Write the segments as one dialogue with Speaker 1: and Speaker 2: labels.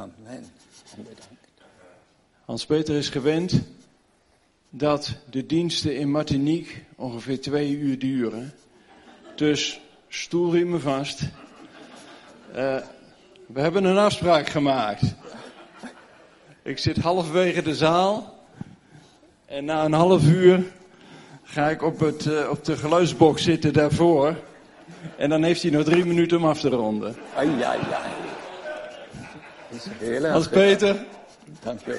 Speaker 1: Amen.
Speaker 2: Hans-Peter is gewend dat de diensten in Martinique ongeveer twee uur duren. Dus stoel me vast. Uh, we hebben een afspraak gemaakt. Ik zit halverwege de zaal. En na een half uur ga ik op, het, uh, op de geluidsbox zitten daarvoor. En dan heeft hij nog drie minuten om af te ronden.
Speaker 1: Ai, ai, ai. Heel erg.
Speaker 2: Hans Peter.
Speaker 1: Dank je wel.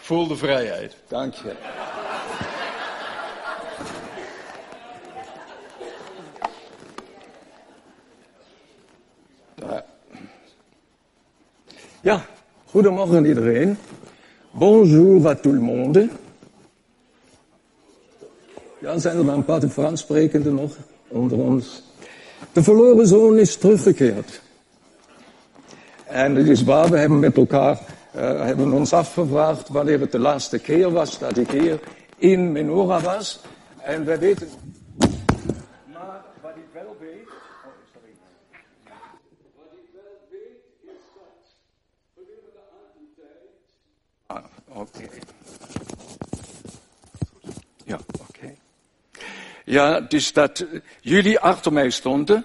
Speaker 2: Voel de vrijheid.
Speaker 1: Dank je. Ja, goedemorgen iedereen. Bonjour à tout le monde. Ja, zijn er maar een paar de Frans sprekenden nog onder ons. De verloren zoon is teruggekeerd. En het is waar, we hebben met elkaar uh, hebben ons afgevraagd wanneer het de laatste keer was dat ik hier in Menorah was. En wij weten. Maar wat ik wel weet. Oh, sorry. Wat ik wel weet is dat. Gedurende de tijd. Ah, oké. Ja, oké. Okay. Ja, dus dat jullie achter mij stonden.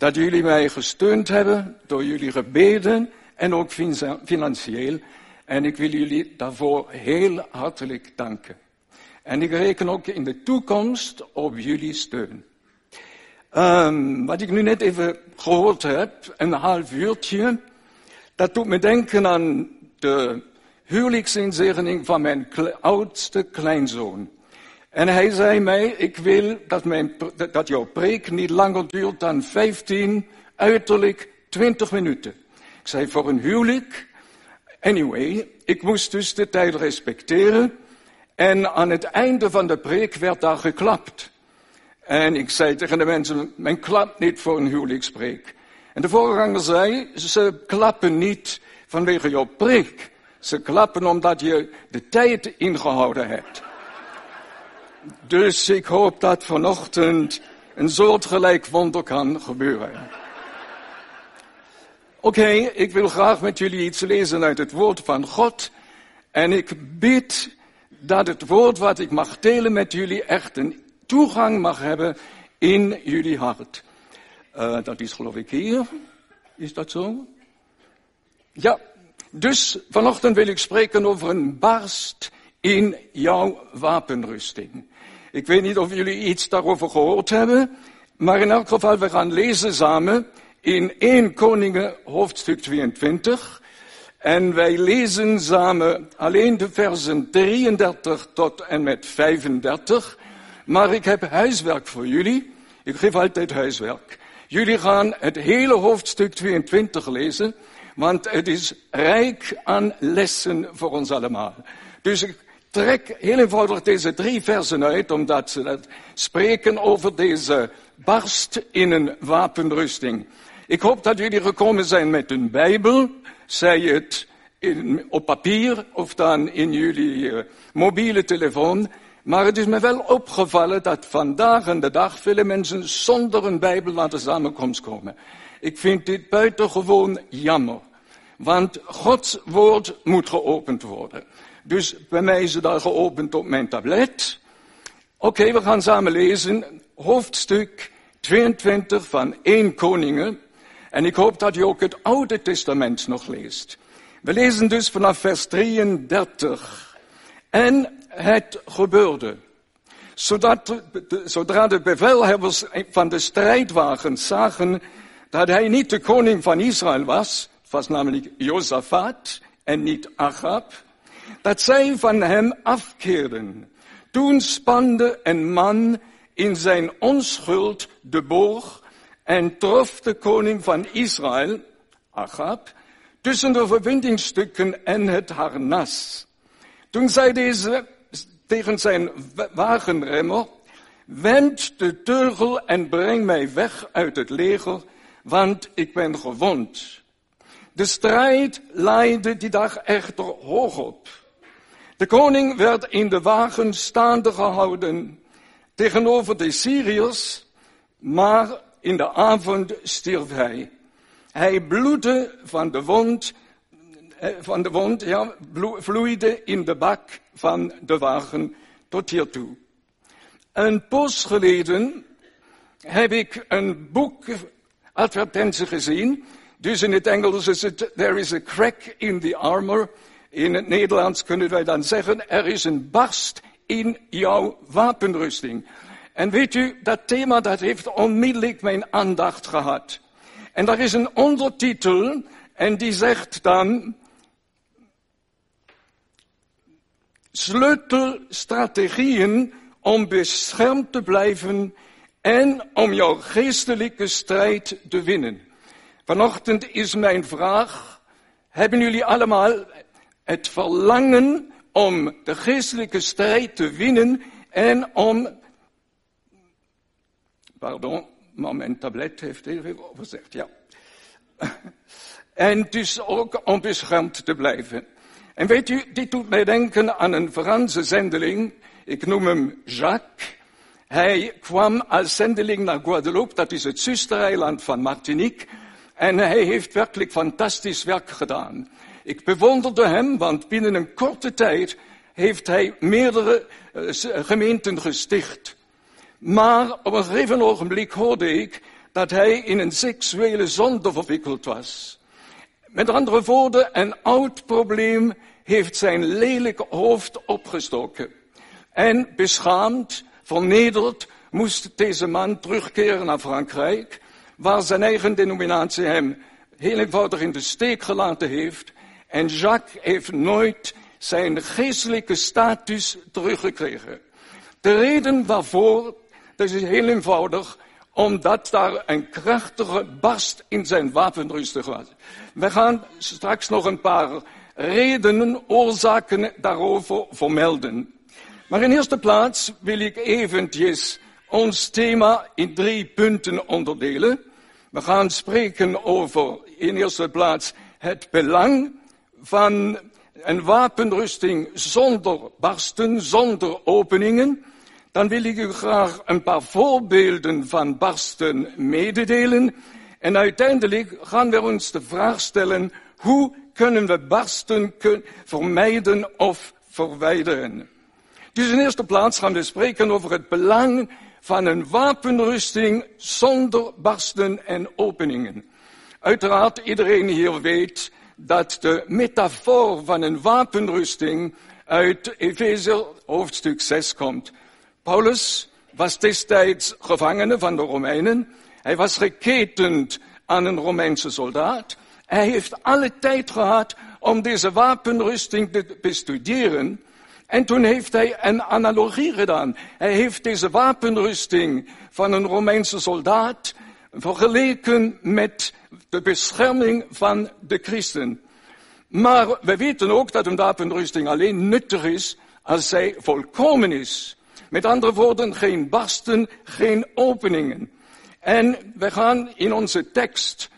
Speaker 1: Dat jullie mij gesteund hebben door jullie gebeden en ook financieel. En ik wil jullie daarvoor heel hartelijk danken. En ik reken ook in de toekomst op jullie steun. Um, wat ik nu net even gehoord heb, een half uurtje, dat doet me denken aan de huwelijksinzegening van mijn oudste kleinzoon. En hij zei mij, ik wil dat, mijn, dat jouw preek niet langer duurt dan 15, uiterlijk 20 minuten. Ik zei voor een huwelijk. Anyway, ik moest dus de tijd respecteren. En aan het einde van de preek werd daar geklapt. En ik zei tegen de mensen, men klapt niet voor een huwelijkspreek. En de voorganger zei, ze klappen niet vanwege jouw preek. Ze klappen omdat je de tijd ingehouden hebt. Dus ik hoop dat vanochtend een soortgelijk wonder kan gebeuren. Oké, okay, ik wil graag met jullie iets lezen uit het woord van God. En ik bid dat het woord wat ik mag delen met jullie echt een toegang mag hebben in jullie hart. Uh, dat is geloof ik hier. Is dat zo? Ja, dus vanochtend wil ik spreken over een barst in jouw wapenrusting. Ik weet niet of jullie iets daarover gehoord hebben, maar in elk geval, we gaan lezen samen in 1 Koningen hoofdstuk 22. En wij lezen samen alleen de versen 33 tot en met 35. Maar ik heb huiswerk voor jullie. Ik geef altijd huiswerk. Jullie gaan het hele hoofdstuk 22 lezen, want het is rijk aan lessen voor ons allemaal. Dus ik trek heel eenvoudig deze drie versen uit, omdat ze dat spreken over deze barst in een wapenrusting. Ik hoop dat jullie gekomen zijn met een Bijbel, zij het in, op papier of dan in jullie uh, mobiele telefoon. Maar het is me wel opgevallen dat vandaag en de dag vele mensen zonder een Bijbel naar de samenkomst komen. Ik vind dit buitengewoon jammer. Want Gods woord moet geopend worden. Dus bij mij is het al geopend op mijn tablet. Oké, we gaan samen lezen. Hoofdstuk 22 van 1 Koningen. En ik hoop dat je ook het Oude Testament nog leest. We lezen dus vanaf vers 33. En het gebeurde. Zodat, zodra de bevelhebbers van de strijdwagens zagen dat hij niet de koning van Israël was, het was namelijk Jozafat en niet Achab, dat zij van hem afkeerden. Toen spande een man in zijn onschuld de boog en trof de koning van Israël, Achab, tussen de verbindingsstukken en het harnas. Toen zei deze tegen zijn wagenremmer, wend de teugel en breng mij weg uit het leger, want ik ben gewond. De strijd leidde die dag echter hoog op. De koning werd in de wagen staande gehouden tegenover de Syriërs, maar in de avond stierf hij. Hij bloedde van de wond eh, van de wond ja, vloeide in de bak van de wagen tot hier toe. Een poos geleden heb ik een boek advertentie gezien. Dus in het Engels is het, there is a crack in the armor. In het Nederlands kunnen wij dan zeggen, er is een barst in jouw wapenrusting. En weet u, dat thema dat heeft onmiddellijk mijn aandacht gehad. En daar is een ondertitel en die zegt dan, sleutelstrategieën om beschermd te blijven en om jouw geestelijke strijd te winnen. Vanochtend is mijn vraag, hebben jullie allemaal het verlangen om de geestelijke strijd te winnen en om, pardon, maar mijn tablet heeft even overzegd, ja. En dus ook om beschermd te blijven. En weet u, dit doet mij denken aan een Franse zendeling, ik noem hem Jacques. Hij kwam als zendeling naar Guadeloupe, dat is het zustereiland van Martinique. En hij heeft werkelijk fantastisch werk gedaan. Ik bewonderde hem, want binnen een korte tijd heeft hij meerdere uh, gemeenten gesticht. Maar op een gegeven ogenblik hoorde ik dat hij in een seksuele zonde verwikkeld was. Met andere woorden, een oud probleem heeft zijn lelijke hoofd opgestoken. En beschaamd, vernederd, moest deze man terugkeren naar Frankrijk, waar zijn eigen denominatie hem heel eenvoudig in de steek gelaten heeft. En Jacques heeft nooit zijn geestelijke status teruggekregen. De reden waarvoor, dat is heel eenvoudig, omdat daar een krachtige barst in zijn wapenrustig was. We gaan straks nog een paar redenen, oorzaken daarover vermelden. Maar in eerste plaats wil ik eventjes ons thema in drie punten onderdelen. We gaan spreken over in eerste plaats het belang van een wapenrusting zonder barsten, zonder openingen. Dan wil ik u graag een paar voorbeelden van barsten mededelen. En uiteindelijk gaan we ons de vraag stellen, hoe kunnen we barsten vermijden of verwijderen? Dus in eerste plaats gaan we spreken over het belang van een wapenrusting zonder barsten en openingen. Uiteraard, iedereen hier weet dat de metafoor van een wapenrusting uit Efezer hoofdstuk 6 komt. Paulus was destijds gevangene van de Romeinen. Hij was geketend aan een Romeinse soldaat. Hij heeft alle tijd gehad om deze wapenrusting te bestuderen. En toen heeft hij een analogie gedaan. Hij heeft deze wapenrusting van een Romeinse soldaat vergeleken met de bescherming van de christen. Maar we weten ook dat een wapenrusting alleen nuttig is als zij volkomen is. Met andere woorden, geen barsten, geen openingen. En we gaan in onze tekst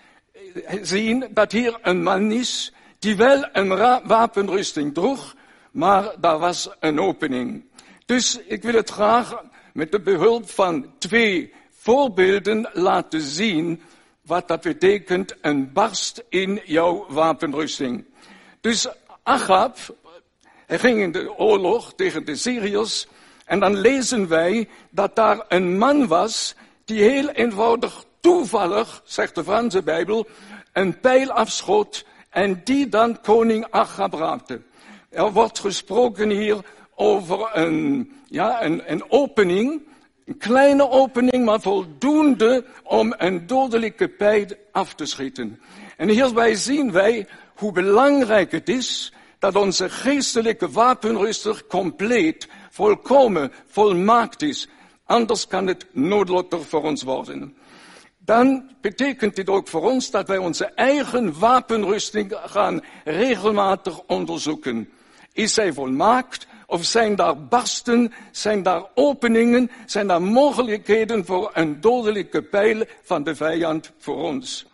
Speaker 1: zien dat hier een man is die wel een wapenrusting droeg, maar daar was een opening. Dus ik wil het graag met de behulp van twee voorbeelden laten zien wat dat betekent een barst in jouw wapenrusting. Dus Achab, hij ging in de oorlog tegen de Syriërs en dan lezen wij dat daar een man was die heel eenvoudig toevallig, zegt de Franse Bijbel, een pijl afschoot en die dan koning Achab raakte. Er wordt gesproken hier over een, ja, een, een opening, een kleine opening, maar voldoende om een dodelijke pijl af te schieten. En hierbij zien wij hoe belangrijk het is dat onze geestelijke wapenruster compleet, volkomen, volmaakt is. Anders kan het noodlottig voor ons worden. Dan betekent dit ook voor ons dat wij onze eigen wapenrusting gaan regelmatig onderzoeken. Is zij volmaakt? Of zijn daar barsten, zijn daar openingen, zijn daar mogelijkheden voor een dodelijke pijl van de vijand voor ons?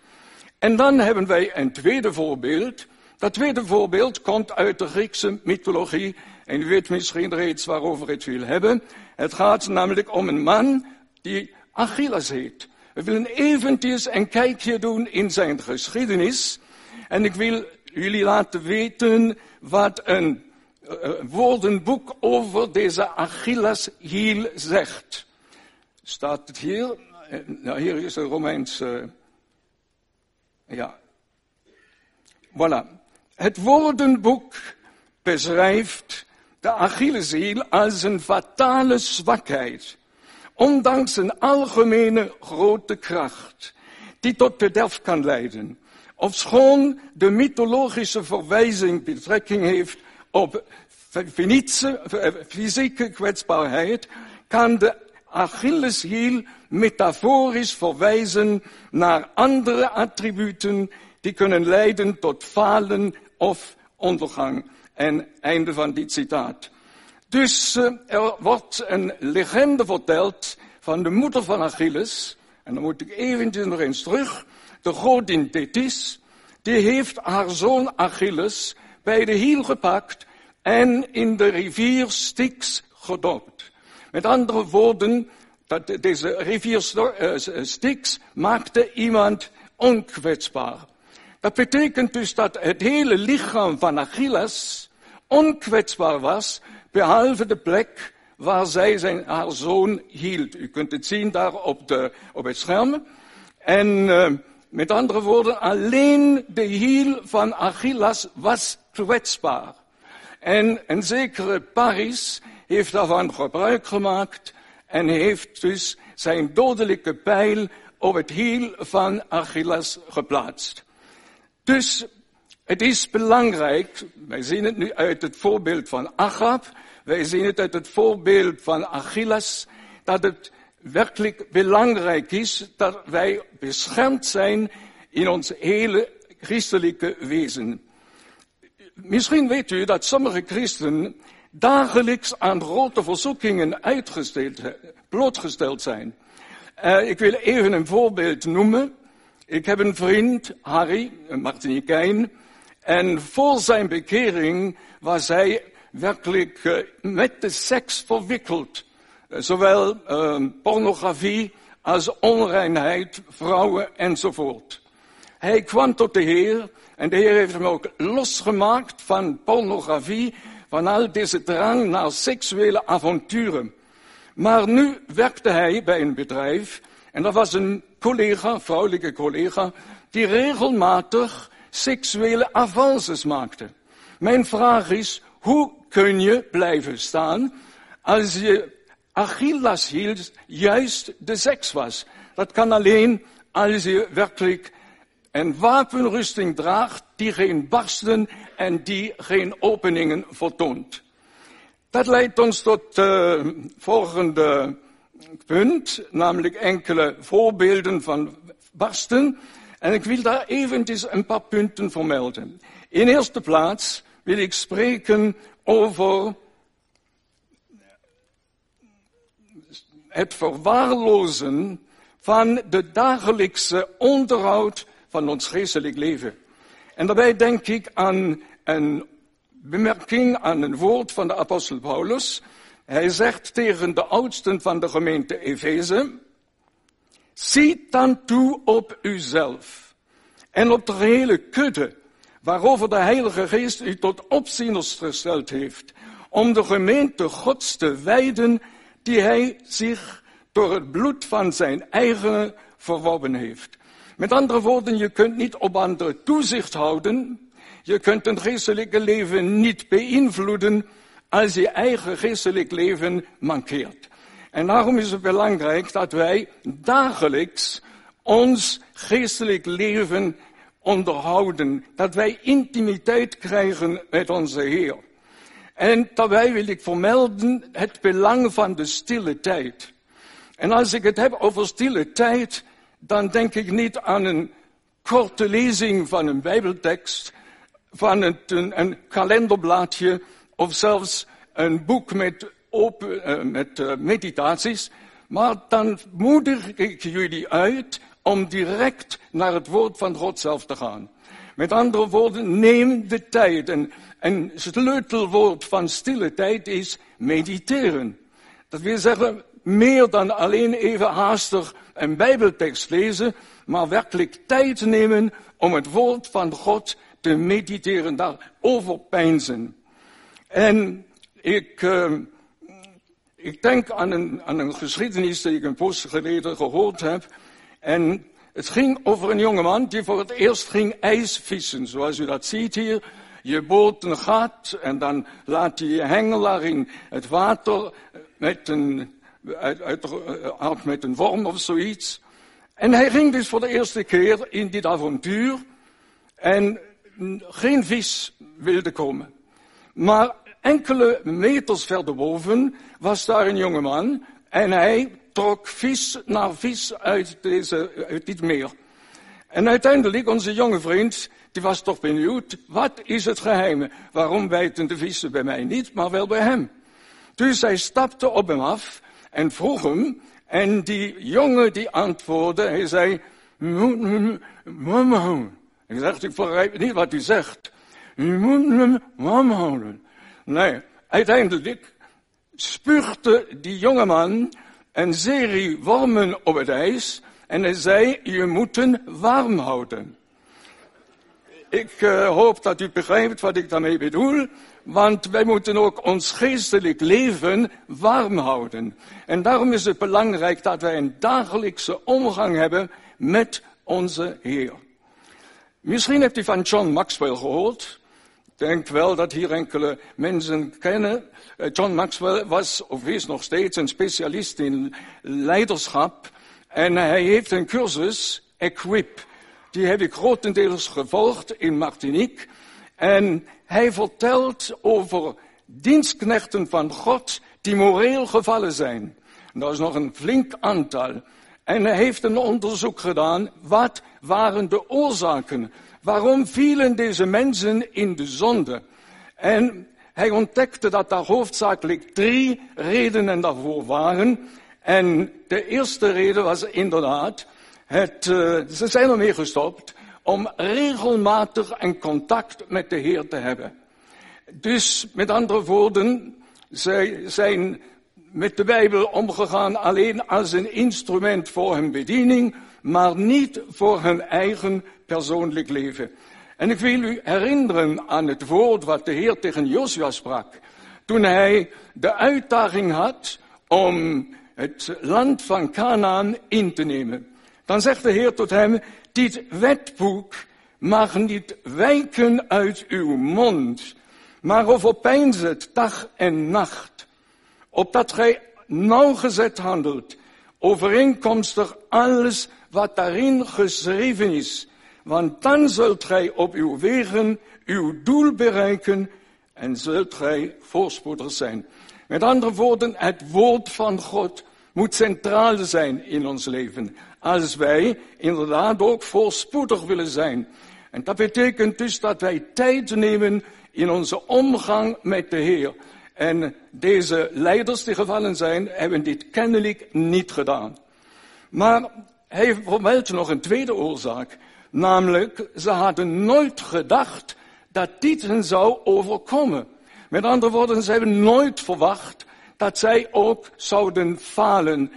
Speaker 1: En dan hebben wij een tweede voorbeeld. Dat tweede voorbeeld komt uit de Griekse mythologie. En u weet misschien reeds waarover het wil hebben. Het gaat namelijk om een man die Achilles heet. We willen eventjes een kijkje doen in zijn geschiedenis. En ik wil jullie laten weten wat een woordenboek over deze Achilleshiel zegt. Staat het hier? Nou, hier is een Romeins. Uh, ja. Voilà. Het woordenboek beschrijft de Achilleshiel als een fatale zwakheid, ondanks een algemene grote kracht, die tot de derf kan leiden. Ofschoon de mythologische verwijzing betrekking heeft op fysieke kwetsbaarheid, kan de Achilleshiel metaforisch verwijzen naar andere attributen die kunnen leiden tot falen of ondergang. En einde van dit citaat. Dus uh, er wordt een legende verteld van de moeder van Achilles. En dan moet ik eventjes nog eens terug. De godin Thetis, die heeft haar zoon Achilles bij de hiel gepakt en in de rivier Styx gedoopt. Met andere woorden, dat deze rivier uh, Styx maakte iemand onkwetsbaar. Dat betekent dus dat het hele lichaam van Achilles onkwetsbaar was, behalve de plek waar zij zijn, haar zoon hield. U kunt het zien daar op, de, op het scherm. En uh, met andere woorden, alleen de hiel van Achilles was kwetsbaar. En een zekere Paris heeft daarvan gebruik gemaakt en heeft dus zijn dodelijke pijl op het hiel van Achilles geplaatst. Dus het is belangrijk, wij zien het nu uit het voorbeeld van Achab, wij zien het uit het voorbeeld van Achilles, dat het werkelijk belangrijk is dat wij beschermd zijn in ons hele christelijke wezen. Misschien weet u dat sommige christenen dagelijks aan grote verzoekingen uitgesteld, blootgesteld zijn. Uh, ik wil even een voorbeeld noemen. Ik heb een vriend, Harry, een Martiniquijn, en voor zijn bekering was hij werkelijk uh, met de seks verwikkeld. Uh, zowel uh, pornografie als onreinheid, vrouwen enzovoort. Hij kwam tot de Heer en de Heer heeft hem ook losgemaakt van pornografie, van al deze drang naar seksuele avonturen. Maar nu werkte hij bij een bedrijf en dat was een collega, vrouwelijke collega, die regelmatig seksuele avances maakte. Mijn vraag is, hoe kun je blijven staan als je Achilles hield juist de seks was? Dat kan alleen als je werkelijk een wapenrusting draagt die geen barsten en die geen openingen vertoont. Dat leidt ons tot het uh, volgende punt, namelijk enkele voorbeelden van barsten. En ik wil daar eventjes een paar punten vermelden. In eerste plaats wil ik spreken over het verwaarlozen van de dagelijkse onderhoud van ons geestelijk leven. En daarbij denk ik aan een bemerking, aan een woord van de apostel Paulus. Hij zegt tegen de oudsten van de gemeente Efeze, Ziet dan toe op uzelf en op de hele kudde waarover de Heilige Geest u tot opzieners gesteld heeft, om de gemeente Gods te wijden die hij zich door het bloed van zijn eigen verworven heeft. Met andere woorden, je kunt niet op anderen toezicht houden, je kunt een geestelijke leven niet beïnvloeden als je eigen geestelijk leven mankeert. En daarom is het belangrijk dat wij dagelijks ons geestelijk leven onderhouden. Dat wij intimiteit krijgen met onze Heer. En daarbij wil ik vermelden het belang van de stille tijd. En als ik het heb over stille tijd, dan denk ik niet aan een korte lezing van een bijbeltekst, van een, een kalenderblaadje of zelfs een boek met open, uh, met uh, meditaties, maar dan moedig ik jullie uit om direct naar het woord van God zelf te gaan. Met andere woorden, neem de tijd. En een sleutelwoord van stille tijd is mediteren. Dat wil zeggen, meer dan alleen even haastig een bijbeltekst lezen, maar werkelijk tijd nemen om het woord van God te mediteren, daarover peinzen. En ik, uh, ik denk aan een, aan een geschiedenis die ik een poos geleden gehoord heb. En het ging over een jongeman die voor het eerst ging ijsvissen, zoals u dat ziet hier. Je boot een gat en dan laat je je hengelaar in het water met een, uit, uit, met een worm of zoiets. En hij ging dus voor de eerste keer in dit avontuur en geen vis wilde komen. Maar enkele meters verderboven was daar een jongeman en hij trok vis naar vis uit, deze, dit meer. En uiteindelijk, onze jonge vriend, die was toch benieuwd, wat is het geheim? Waarom bijten de vissen bij mij niet, maar wel bij hem? Dus hij stapte op hem af en vroeg hem, en die jongen die antwoordde, hij zei. Ik zeg, ik begrijp niet wat u zegt. Nee, uiteindelijk spuugde die jongeman een serie wormen op het ijs en hij zei, je moet hem warm houden. Ik uh, hoop dat u begrijpt wat ik daarmee bedoel, want wij moeten ook ons geestelijk leven warm houden. En daarom is het belangrijk dat wij een dagelijkse omgang hebben met onze Heer. Misschien hebt u van John Maxwell gehoord. Denk wel dat hier enkele mensen kennen. Eh, John Maxwell was of is nog steeds een specialist in leiderschap. En hij heeft een cursus, Equip. Die heb ik grotendeels gevolgd in Martinique. En hij vertelt over dienstknechten van God die moreel gevallen zijn. En dat is nog een flink aantal. En hij heeft een onderzoek gedaan. Wat waren de oorzaken? Waarom vielen deze mensen in de zonde? En hij ontdekte dat daar hoofdzakelijk drie redenen daarvoor waren. En de eerste reden was inderdaad, het, uh, ze zijn ermee gestopt om regelmatig een contact met de Heer te hebben. Dus met andere woorden, zij zijn met de Bijbel omgegaan alleen als een instrument voor hun bediening, maar niet voor hun eigen persoonlijk leven. En ik wil u herinneren aan het woord wat de Heer tegen Josua sprak. Toen hij de uitdaging had om het land van Canaan in te nemen. Dan zegt de Heer tot hem, dit wetboek mag niet wijken uit uw mond, maar overpijns het dag en nacht, opdat gij nauwgezet handelt, overeenkomstig alles wat daarin geschreven is. Want dan zult gij op uw wegen uw doel bereiken en zult gij voorspoedig zijn. Met andere woorden, het woord van God moet centraal zijn in ons leven. Als wij inderdaad ook voorspoedig willen zijn. En dat betekent dus dat wij tijd nemen in onze omgang met de Heer. En deze leiders die gevallen zijn, hebben dit kennelijk niet gedaan. Maar hij vermeldt nog een tweede oorzaak. Namelijk, ze hadden nooit gedacht dat dit hen zou overkomen. Met andere woorden, ze hebben nooit verwacht dat zij ook zouden falen.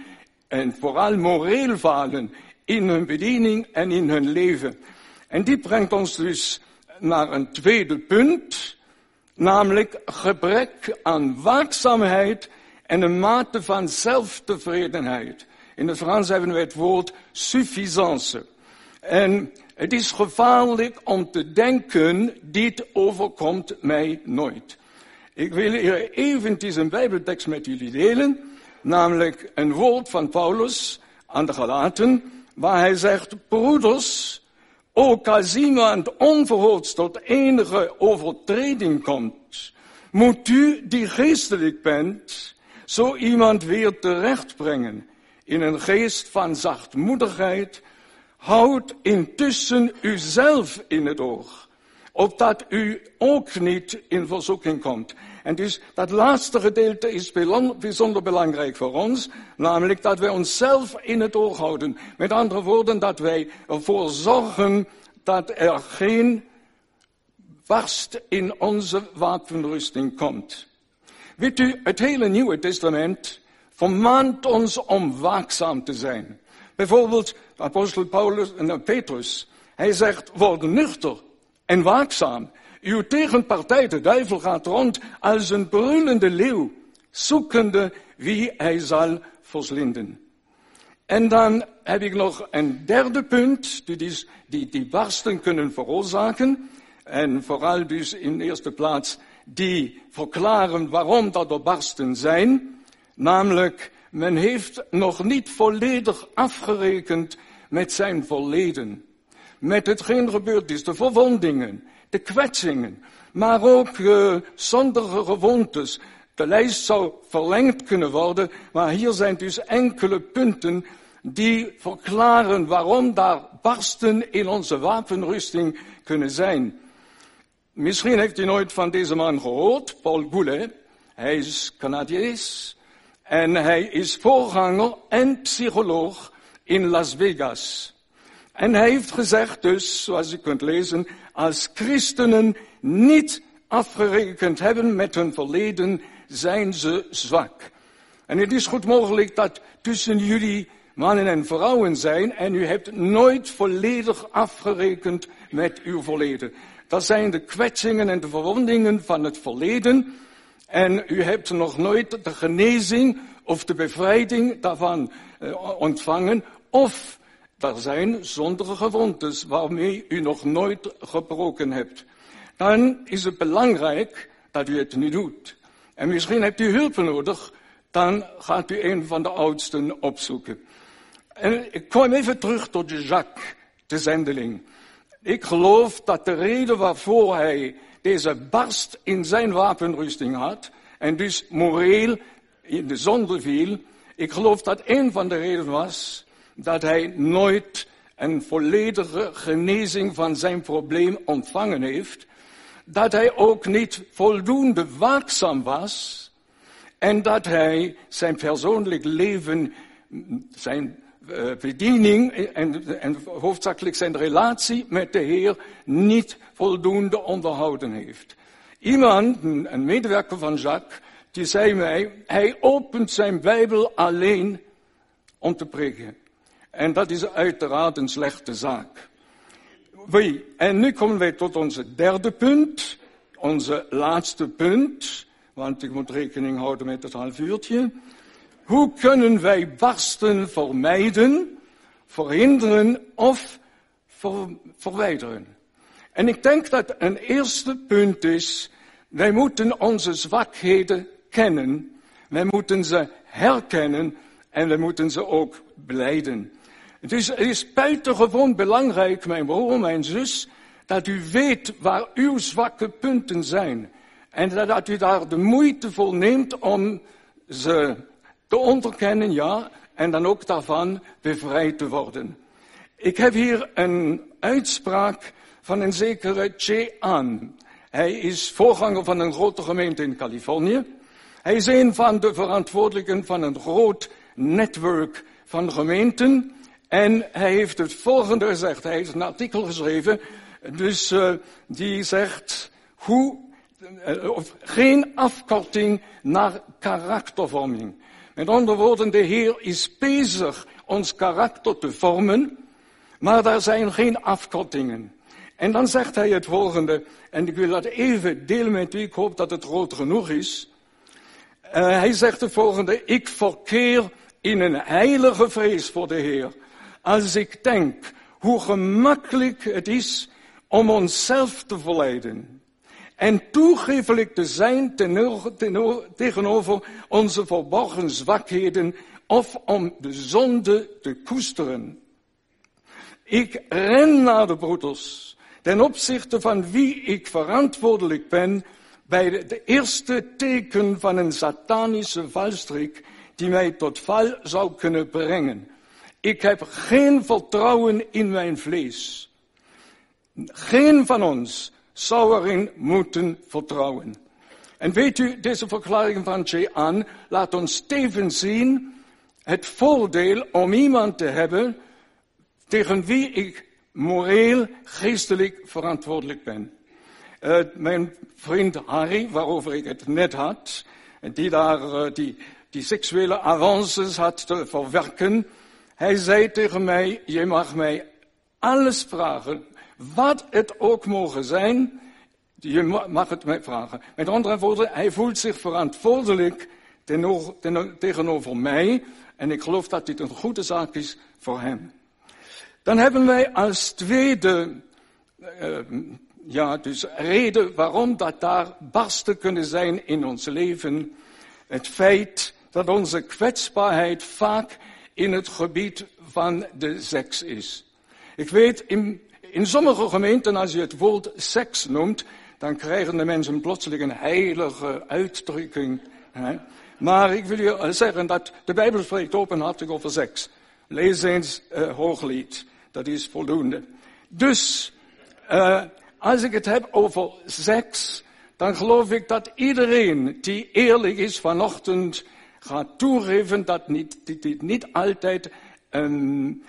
Speaker 1: En vooral moreel falen in hun bediening en in hun leven. En die brengt ons dus naar een tweede punt. Namelijk gebrek aan waakzaamheid en een mate van zelftevredenheid. In het Frans hebben we het woord suffisance. En het is gevaarlijk om te denken, dit overkomt mij nooit. Ik wil hier eventjes een bijbeltekst met jullie delen, namelijk een woord van Paulus aan de Galaten, waar hij zegt, broeders, ook als iemand onverhoopt tot enige overtreding komt, moet u die geestelijk bent, zo iemand weer terechtbrengen in een geest van zachtmoedigheid, houd intussen uzelf in het oog, opdat u ook niet in verzoeking komt. En dus dat laatste gedeelte is bijzonder belangrijk voor ons, namelijk dat wij onszelf in het oog houden. Met andere woorden, dat wij ervoor zorgen dat er geen barst in onze wapenrusting komt. Weet u, het hele Nieuwe Testament vermaant ons om waakzaam te zijn. Bijvoorbeeld apostel Paulus en Petrus. Hij zegt, word nuchter en waakzaam. Uw tegenpartij, de duivel, gaat rond als een brullende leeuw, zoekende wie hij zal verslinden. En dan heb ik nog een derde punt, die, die, die barsten kunnen veroorzaken. En vooral dus in eerste plaats die verklaren waarom dat er barsten zijn. Namelijk, men heeft nog niet volledig afgerekend met zijn verleden. Met hetgeen gebeurd is, de verwondingen, de kwetsingen, maar ook uh, zondige gewoontes. De lijst zou verlengd kunnen worden, maar hier zijn dus enkele punten die verklaren waarom daar barsten in onze wapenrusting kunnen zijn. Misschien heeft u nooit van deze man gehoord, Paul Goulet. Hij is Canadees en hij is voorganger en psycholoog in Las Vegas. En hij heeft gezegd dus, zoals u kunt lezen, als christenen niet afgerekend hebben met hun verleden, zijn ze zwak. En het is goed mogelijk dat tussen jullie mannen en vrouwen zijn en u hebt nooit volledig afgerekend met uw verleden. Dat zijn de kwetsingen en de verwondingen van het verleden. En u hebt nog nooit de genezing of de bevrijding daarvan uh, ontvangen. Of er zijn zondige gewoontes waarmee u nog nooit gebroken hebt. Dan is het belangrijk dat u het nu doet. En misschien hebt u hulp nodig, dan gaat u een van de oudsten opzoeken. En ik kom even terug tot Jacques, de zendeling. Ik geloof dat de reden waarvoor hij deze barst in zijn wapenrusting had, en dus moreel in de zonde viel, ik geloof dat een van de redenen was dat hij nooit een volledige genezing van zijn probleem ontvangen heeft, dat hij ook niet voldoende waakzaam was en dat hij zijn persoonlijk leven, zijn uh, bediening en, en hoofdzakelijk zijn relatie met de Heer niet voldoende onderhouden heeft. Iemand, een medewerker van Jacques, die zei mij, hij opent zijn Bijbel alleen om te preken. En dat is uiteraard een slechte zaak. Oui, en nu komen wij tot onze derde punt, onze laatste punt, want ik moet rekening houden met het half uurtje. Hoe kunnen wij barsten vermijden, verhinderen of ver, verwijderen? En ik denk dat een eerste punt is, wij moeten onze zwakheden kennen, wij moeten ze herkennen en we moeten ze ook beleiden. Het is, het is buitengewoon belangrijk, mijn broer, mijn zus, dat u weet waar uw zwakke punten zijn. En dat u daar de moeite voor neemt om ze te onderkennen, ja, en dan ook daarvan bevrijd te worden. Ik heb hier een uitspraak van een zekere Che An. Hij is voorganger van een grote gemeente in Californië. Hij is een van de verantwoordelijken van een groot netwerk van gemeenten. En hij heeft het volgende gezegd. Hij heeft een artikel geschreven, dus uh, die zegt hoe, uh, of geen afkorting naar karaktervorming. Met andere woorden, de Heer is bezig ons karakter te vormen, maar daar zijn geen afkortingen. En dan zegt hij het volgende, en ik wil dat even delen met u, ik hoop dat het groot genoeg is. Uh, hij zegt het volgende, ik verkeer in een heilige vrees voor de Heer. Als ik denk hoe gemakkelijk het is om onszelf te verleiden en toegeeflijk te zijn tegenover onze verborgen zwakheden of om de zonde te koesteren. Ik ren naar de broeders ten opzichte van wie ik verantwoordelijk ben bij de eerste teken van een satanische valstrik die mij tot val zou kunnen brengen. Ik heb geen vertrouwen in mijn vlees. Geen van ons zou erin moeten vertrouwen. En weet u, deze verklaring van Jean laat ons tevens zien het voordeel om iemand te hebben tegen wie ik moreel, geestelijk verantwoordelijk ben. Uh, mijn vriend Harry, waarover ik het net had, die daar uh, die, die seksuele avances had te verwerken, hij zei tegen mij, je mag mij alles vragen wat het ook mogen zijn, je mag het mij vragen. Met andere woorden, hij voelt zich verantwoordelijk tegenover mij. En ik geloof dat dit een goede zaak is voor hem. Dan hebben wij als tweede uh, ja, dus reden waarom dat daar barsten kunnen zijn in ons leven. Het feit dat onze kwetsbaarheid vaak in het gebied van de seks is. Ik weet, in, in sommige gemeenten, als je het woord seks noemt, dan krijgen de mensen plotseling een heilige uitdrukking. Hè? Maar ik wil je zeggen dat de Bijbel spreekt openhartig over seks. Lees eens uh, Hooglied, dat is voldoende. Dus, uh, als ik het heb over seks, dan geloof ik dat iedereen die eerlijk is vanochtend gaat toegeven dat niet, niet altijd um,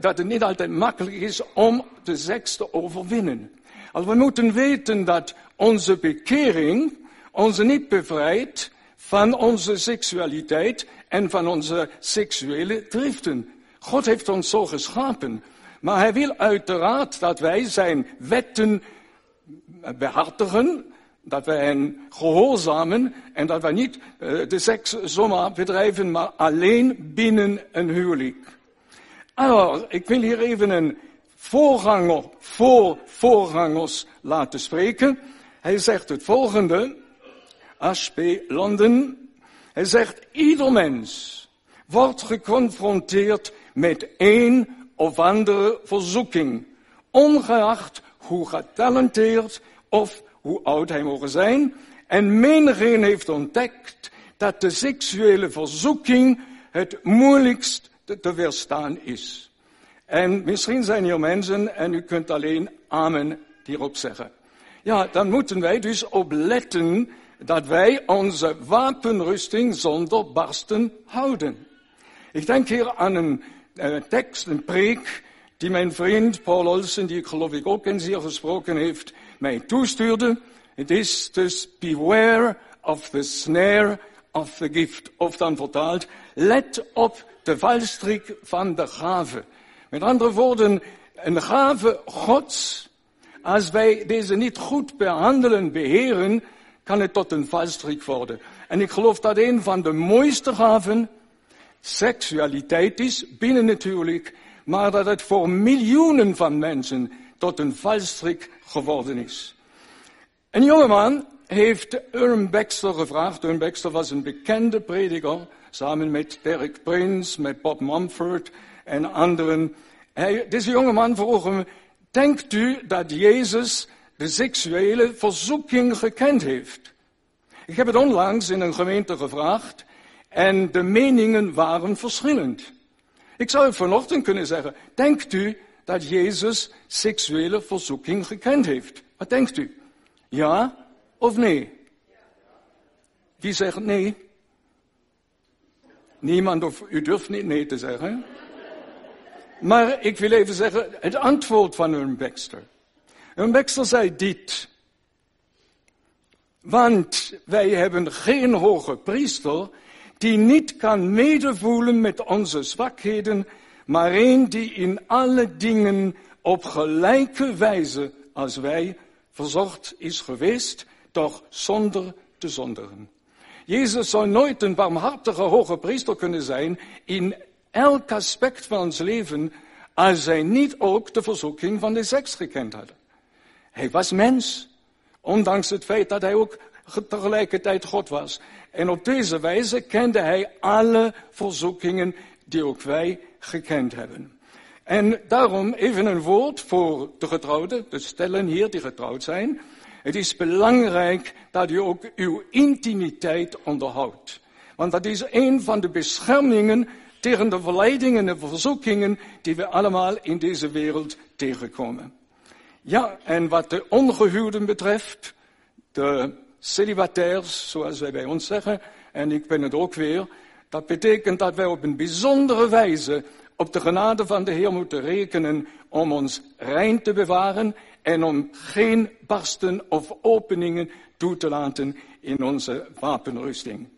Speaker 1: dat het niet altijd makkelijk is om de seks te overwinnen. Al we moeten weten dat onze bekering ons niet bevrijdt van onze seksualiteit en van onze seksuele driften. God heeft ons zo geschapen. Maar hij wil uiteraard dat wij zijn wetten behartigen, dat wij hen gehoorzamen en dat wij niet uh, de seks zomaar bedrijven, maar alleen binnen een huwelijk. Alors, ik wil hier even een voorganger voor voorgangers laten spreken. Hij zegt het volgende, H.P. London. Hij zegt, ieder mens wordt geconfronteerd met één of andere verzoeking, ongeacht hoe getalenteerd of hoe oud hij mogen zijn. En menigeen heeft ontdekt dat de seksuele verzoeking het moeilijkst te weerstaan is. En misschien zijn hier mensen en u kunt alleen amen hierop zeggen. Ja, dan moeten wij dus opletten dat wij onze wapenrusting zonder barsten houden. Ik denk hier aan een uh, tekst, een preek, die mijn vriend Paul Olsen, die ik geloof ik ook eens hier gesproken heeft, mij toestuurde. Het is dus beware of the snare of the gift. Of dan vertaald, let op de valstrik van de gave. Met andere woorden, een gave Gods, als wij deze niet goed behandelen, beheren, kan het tot een valstrik worden. En ik geloof dat een van de mooiste gaven seksualiteit is, binnen natuurlijk, maar dat het voor miljoenen van mensen tot een valstrik geworden is. Een jongeman heeft Urban Baxter gevraagd. Urban Baxter was een bekende prediker, samen met Derek Prince, met Bob Mumford en anderen. Hij, deze jongeman vroeg hem, denkt u dat Jezus de seksuele verzoeking gekend heeft? Ik heb het onlangs in een gemeente gevraagd en de meningen waren verschillend. Ik zou vanochtend kunnen zeggen, denkt u dat Jezus seksuele verzoeking gekend heeft? Wat denkt u? Ja of nee? Wie zegt nee? Niemand of u durft niet nee te zeggen. Maar ik wil even zeggen, het antwoord van een Baxter. Een Baxter zei dit. Want wij hebben geen hoge priester die niet kan medevoelen met onze zwakheden, maar een die in alle dingen op gelijke wijze als wij verzorgd is geweest, doch zonder te zonderen. Jezus zou nooit een barmhartige hoge priester kunnen zijn in elk aspect van ons leven, als hij niet ook de verzoeking van de seks gekend had. Hij was mens, ondanks het feit dat hij ook tegelijkertijd God was. En op deze wijze kende hij alle verzoekingen die ook wij gekend hebben. En daarom even een woord voor de getrouwden, de stellen hier die getrouwd zijn. Het is belangrijk dat u ook uw intimiteit onderhoudt. Want dat is een van de beschermingen tegen de verleidingen en verzoekingen die we allemaal in deze wereld tegenkomen. Ja, en wat de ongehuwden betreft, de celibatairs, zoals wij bij ons zeggen, en ik ben het ook weer, dat betekent dat wij op een bijzondere wijze op de genade van de Heer moeten rekenen om ons rein te bewaren en om geen barsten of openingen toe te laten in onze wapenrusting.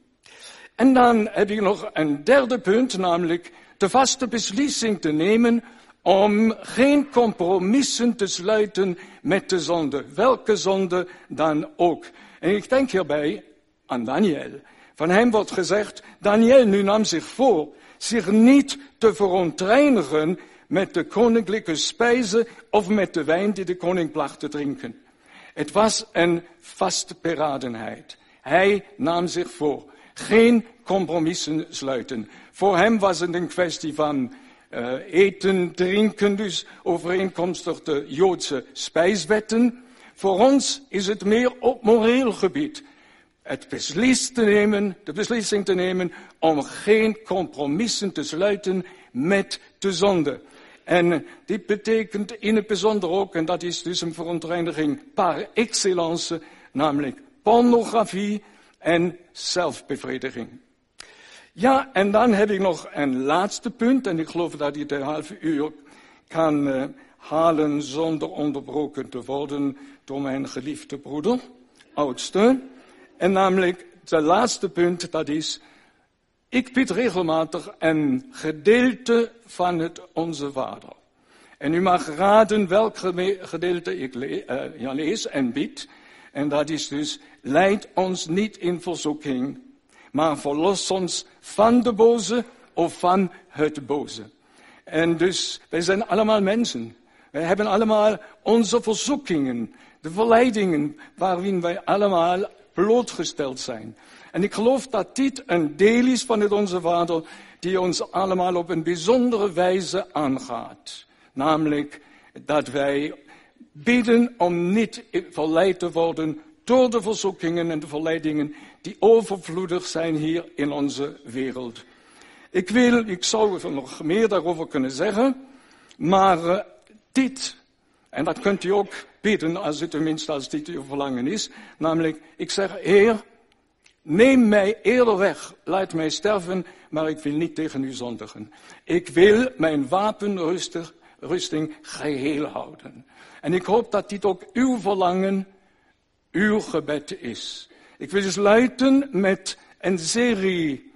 Speaker 1: En dan heb ik nog een derde punt, namelijk de vaste beslissing te nemen om geen compromissen te sluiten met de zonde, welke zonde dan ook. En ik denk hierbij aan Daniel. Van hem wordt gezegd, Daniel nu nam zich voor zich niet te verontreinigen met de koninklijke spijzen of met de wijn die de koning placht te drinken. Het was een vastberadenheid. Hij nam zich voor. Geen compromissen sluiten. Voor hem was het een kwestie van uh, eten, drinken, dus overeenkomstig de Joodse spijswetten. Voor ons is het meer op moreel gebied. Het beslis te nemen, de beslissing te nemen om geen compromissen te sluiten met de zonde. En dit betekent in het bijzonder ook, en dat is dus een verontreiniging par excellence, namelijk pornografie en zelfbevrediging. Ja, en dan heb ik nog een laatste punt, en ik geloof dat ik de halve uur kan uh, halen zonder onderbroken te worden door mijn geliefde broeder, oudste. En namelijk, de laatste punt, dat is, ik bid regelmatig een gedeelte van het Onze Vader. En u mag raden welk gedeelte ik ja, lees en bid. En dat is dus, leid ons niet in verzoeking, maar verlos ons van de boze of van het boze. En dus, wij zijn allemaal mensen. Wij hebben allemaal onze verzoekingen, de verleidingen waarin wij allemaal blootgesteld zijn. En ik geloof dat dit een deel is van het Onze Vader die ons allemaal op een bijzondere wijze aangaat. Namelijk dat wij bidden om niet verleid te worden door de verzoekingen en de verleidingen die overvloedig zijn hier in onze wereld. Ik wil, ik zou er nog meer daarover kunnen zeggen, maar uh, dit, en dat kunt u ook bidden als het tenminste als dit uw verlangen is, namelijk ik zeg, Heer, neem mij eerder weg, laat mij sterven, maar ik wil niet tegen u zondigen. Ik wil mijn wapenrusting geheel houden. En ik hoop dat dit ook uw verlangen, uw gebed is. Ik wil dus sluiten met een serie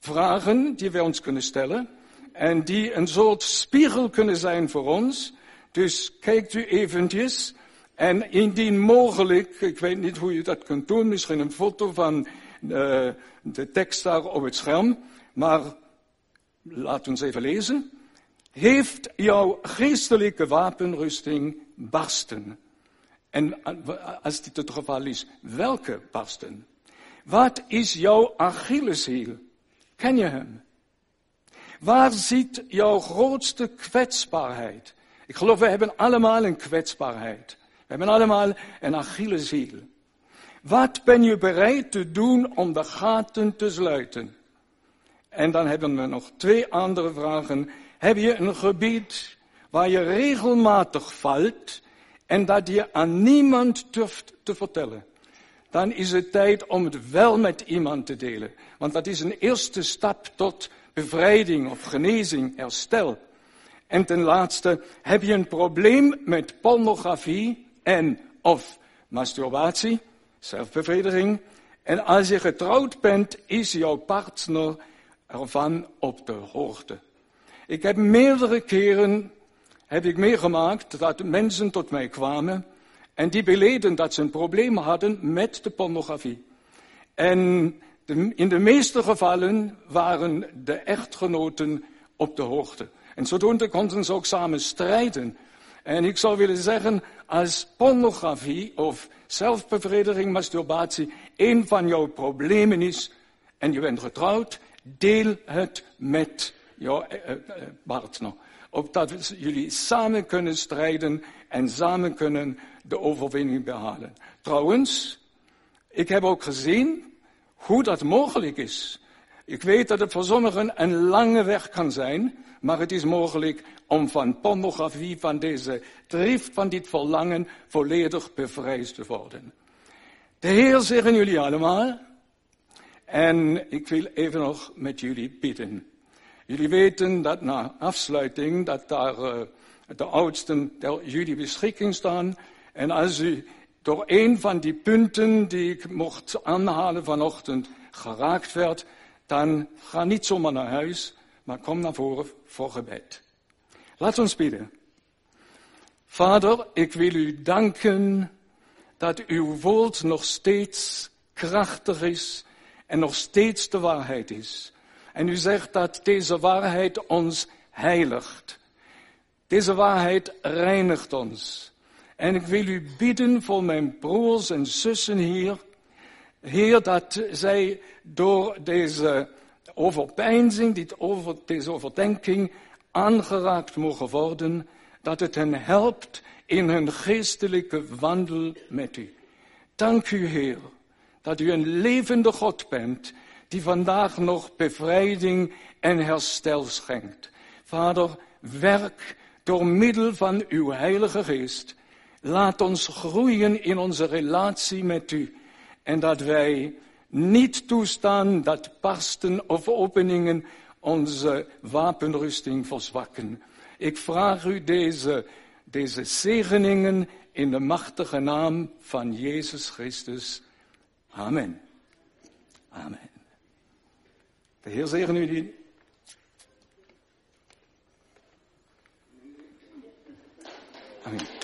Speaker 1: vragen die wij ons kunnen stellen. En die een soort spiegel kunnen zijn voor ons. Dus kijkt u eventjes. En indien mogelijk, ik weet niet hoe je dat kunt doen, misschien een foto van uh, de tekst daar op het scherm. Maar laat ons even lezen. Heeft jouw geestelijke wapenrusting barsten? En als dit het geval is, welke barsten? Wat is jouw Achilleshiel? Ken je hem? Waar zit jouw grootste kwetsbaarheid? Ik geloof, we hebben allemaal een kwetsbaarheid. We hebben allemaal een Achilleshiel. Wat ben je bereid te doen om de gaten te sluiten? En dan hebben we nog twee andere vragen. Heb je een gebied waar je regelmatig valt en dat je aan niemand durft te vertellen? Dan is het tijd om het wel met iemand te delen. Want dat is een eerste stap tot bevrijding of genezing, herstel. En ten laatste, heb je een probleem met pornografie en of masturbatie, zelfbevrediging. En als je getrouwd bent, is jouw partner ervan op de hoogte. Ik heb meerdere keren heb ik meegemaakt dat mensen tot mij kwamen en die beleden dat ze een probleem hadden met de pornografie. En in de meeste gevallen waren de echtgenoten op de hoogte. En zodoende konden ze ook samen strijden. En ik zou willen zeggen, als pornografie of zelfbevrediging, masturbatie, een van jouw problemen is en je bent getrouwd, deel het met jouw eh, eh, partner. Opdat jullie samen kunnen strijden en samen kunnen de overwinning behalen. Trouwens, ik heb ook gezien hoe dat mogelijk is. Ik weet dat het voor sommigen een lange weg kan zijn, maar het is mogelijk om van pornografie, van deze drift, van dit verlangen, volledig bevrijd te worden. De Heer zegen jullie allemaal. En ik wil even nog met jullie bidden. Jullie weten dat na afsluiting, dat daar uh, de oudsten jullie beschikking staan. En als u door een van die punten die ik mocht aanhalen vanochtend geraakt werd, dan ga niet zomaar naar huis, maar kom naar voren voor gebed. Laat ons bidden. Vader, ik wil u danken dat uw woord nog steeds krachtig is en nog steeds de waarheid is. En u zegt dat deze waarheid ons heiligt. Deze waarheid reinigt ons. En ik wil u bidden voor mijn broers en zussen hier. Heer, dat zij door deze overpeinzing, dit deze overdenking aangeraakt mogen worden. Dat het hen helpt in hun geestelijke wandel met u. Dank u, Heer, dat u een levende God bent die vandaag nog bevrijding en herstel schenkt. Vader, werk door middel van uw Heilige Geest. Laat ons groeien in onze relatie met u en dat wij niet toestaan dat pasten of openingen onze wapenrusting verzwakken. Ik vraag u deze, deze zegeningen in de machtige naam van Jezus Christus. Amen. Amen. De Heer zegen u Amen.